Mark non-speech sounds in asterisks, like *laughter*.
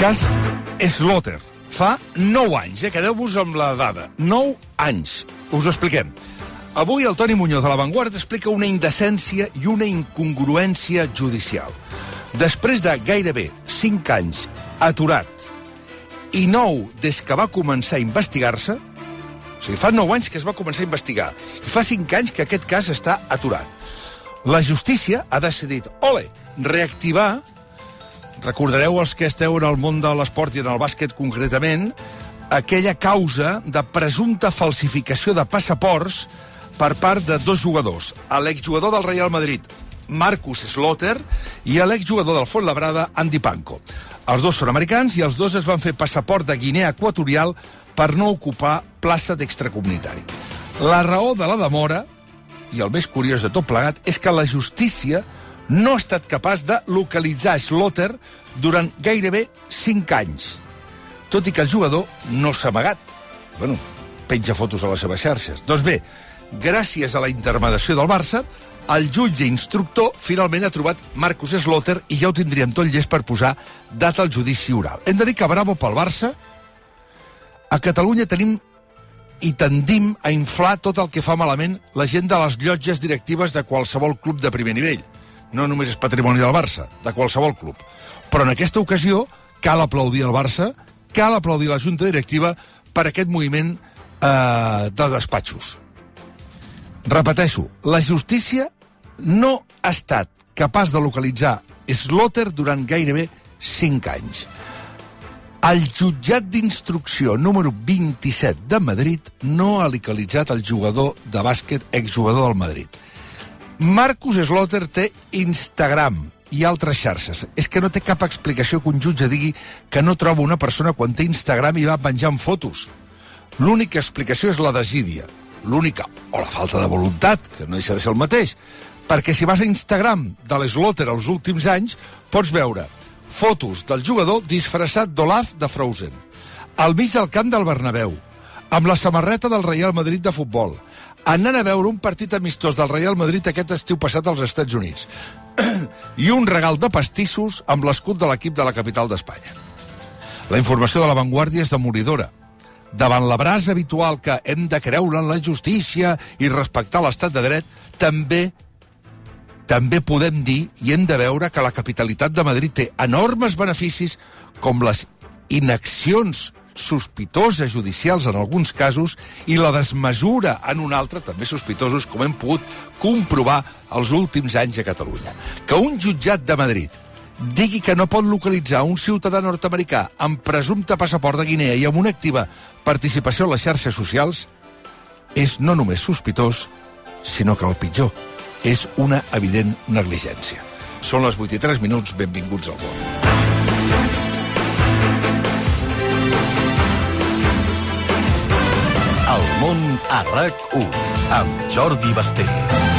Cas Slaughter. Fa 9 anys, eh? Quedeu-vos amb la dada. 9 anys. Us ho expliquem. Avui el Toni Muñoz de La Vanguardia explica una indecència i una incongruència judicial. Després de gairebé 5 anys aturat i 9 des que va començar a investigar-se, o sigui, fa 9 anys que es va començar a investigar, i fa 5 anys que aquest cas està aturat. La justícia ha decidit, ole, reactivar Recordareu els que esteu en el món de l'esport i en el bàsquet concretament, aquella causa de presumpta falsificació de passaports per part de dos jugadors, l'exjugador del Real Madrid, Marcus Slaughter, i l'exjugador del Labrada, Andy Panko. Els dos són americans i els dos es van fer passaport de Guinea Equatorial per no ocupar plaça d'extracomunitari. La raó de la demora, i el més curiós de tot plegat, és que la justícia no ha estat capaç de localitzar Slaughter durant gairebé 5 anys, tot i que el jugador no s'ha amagat. Bueno, penja fotos a les seves xarxes. Doncs bé, gràcies a la intermediació del Barça, el jutge instructor finalment ha trobat Marcus Slaughter i ja ho tindríem tot llest per posar data al judici oral. Hem de dir que bravo pel Barça. A Catalunya tenim i tendim a inflar tot el que fa malament la gent de les llotges directives de qualsevol club de primer nivell no només és patrimoni del Barça, de qualsevol club. Però en aquesta ocasió cal aplaudir el Barça, cal aplaudir la Junta Directiva per aquest moviment eh, de despatxos. Repeteixo, la justícia no ha estat capaç de localitzar Slaughter durant gairebé 5 anys. El jutjat d'instrucció número 27 de Madrid no ha localitzat el jugador de bàsquet exjugador del Madrid Marcus Slaughter té Instagram i altres xarxes. És que no té cap explicació que un jutge digui que no troba una persona quan té Instagram i va penjant fotos. L'única explicació és la desídia. L'única, o la falta de voluntat, que no deixa de ser el mateix. Perquè si vas a Instagram de l'Slaughter els últims anys, pots veure fotos del jugador disfressat d'Olaf de Frozen, al mig del camp del Bernabéu, amb la samarreta del Real Madrid de futbol, anant a veure un partit amistós del Real Madrid aquest estiu passat als Estats Units *clears throat* i un regal de pastissos amb l'escut de l'equip de la capital d'Espanya. La informació de la Vanguardia és demoridora. Davant la brasa habitual que hem de creure en la justícia i respectar l'estat de dret, també també podem dir i hem de veure que la capitalitat de Madrid té enormes beneficis com les inaccions sospitoses judicials en alguns casos i la desmesura en un altre, també sospitosos, com hem pogut comprovar els últims anys a Catalunya. Que un jutjat de Madrid digui que no pot localitzar un ciutadà nord-americà amb presumpte passaport de Guinea i amb una activa participació en les xarxes socials és no només sospitós, sinó que el pitjor és una evident negligència. Són les 83 minuts, benvinguts al món. Món a RAC1 amb Jordi Basté.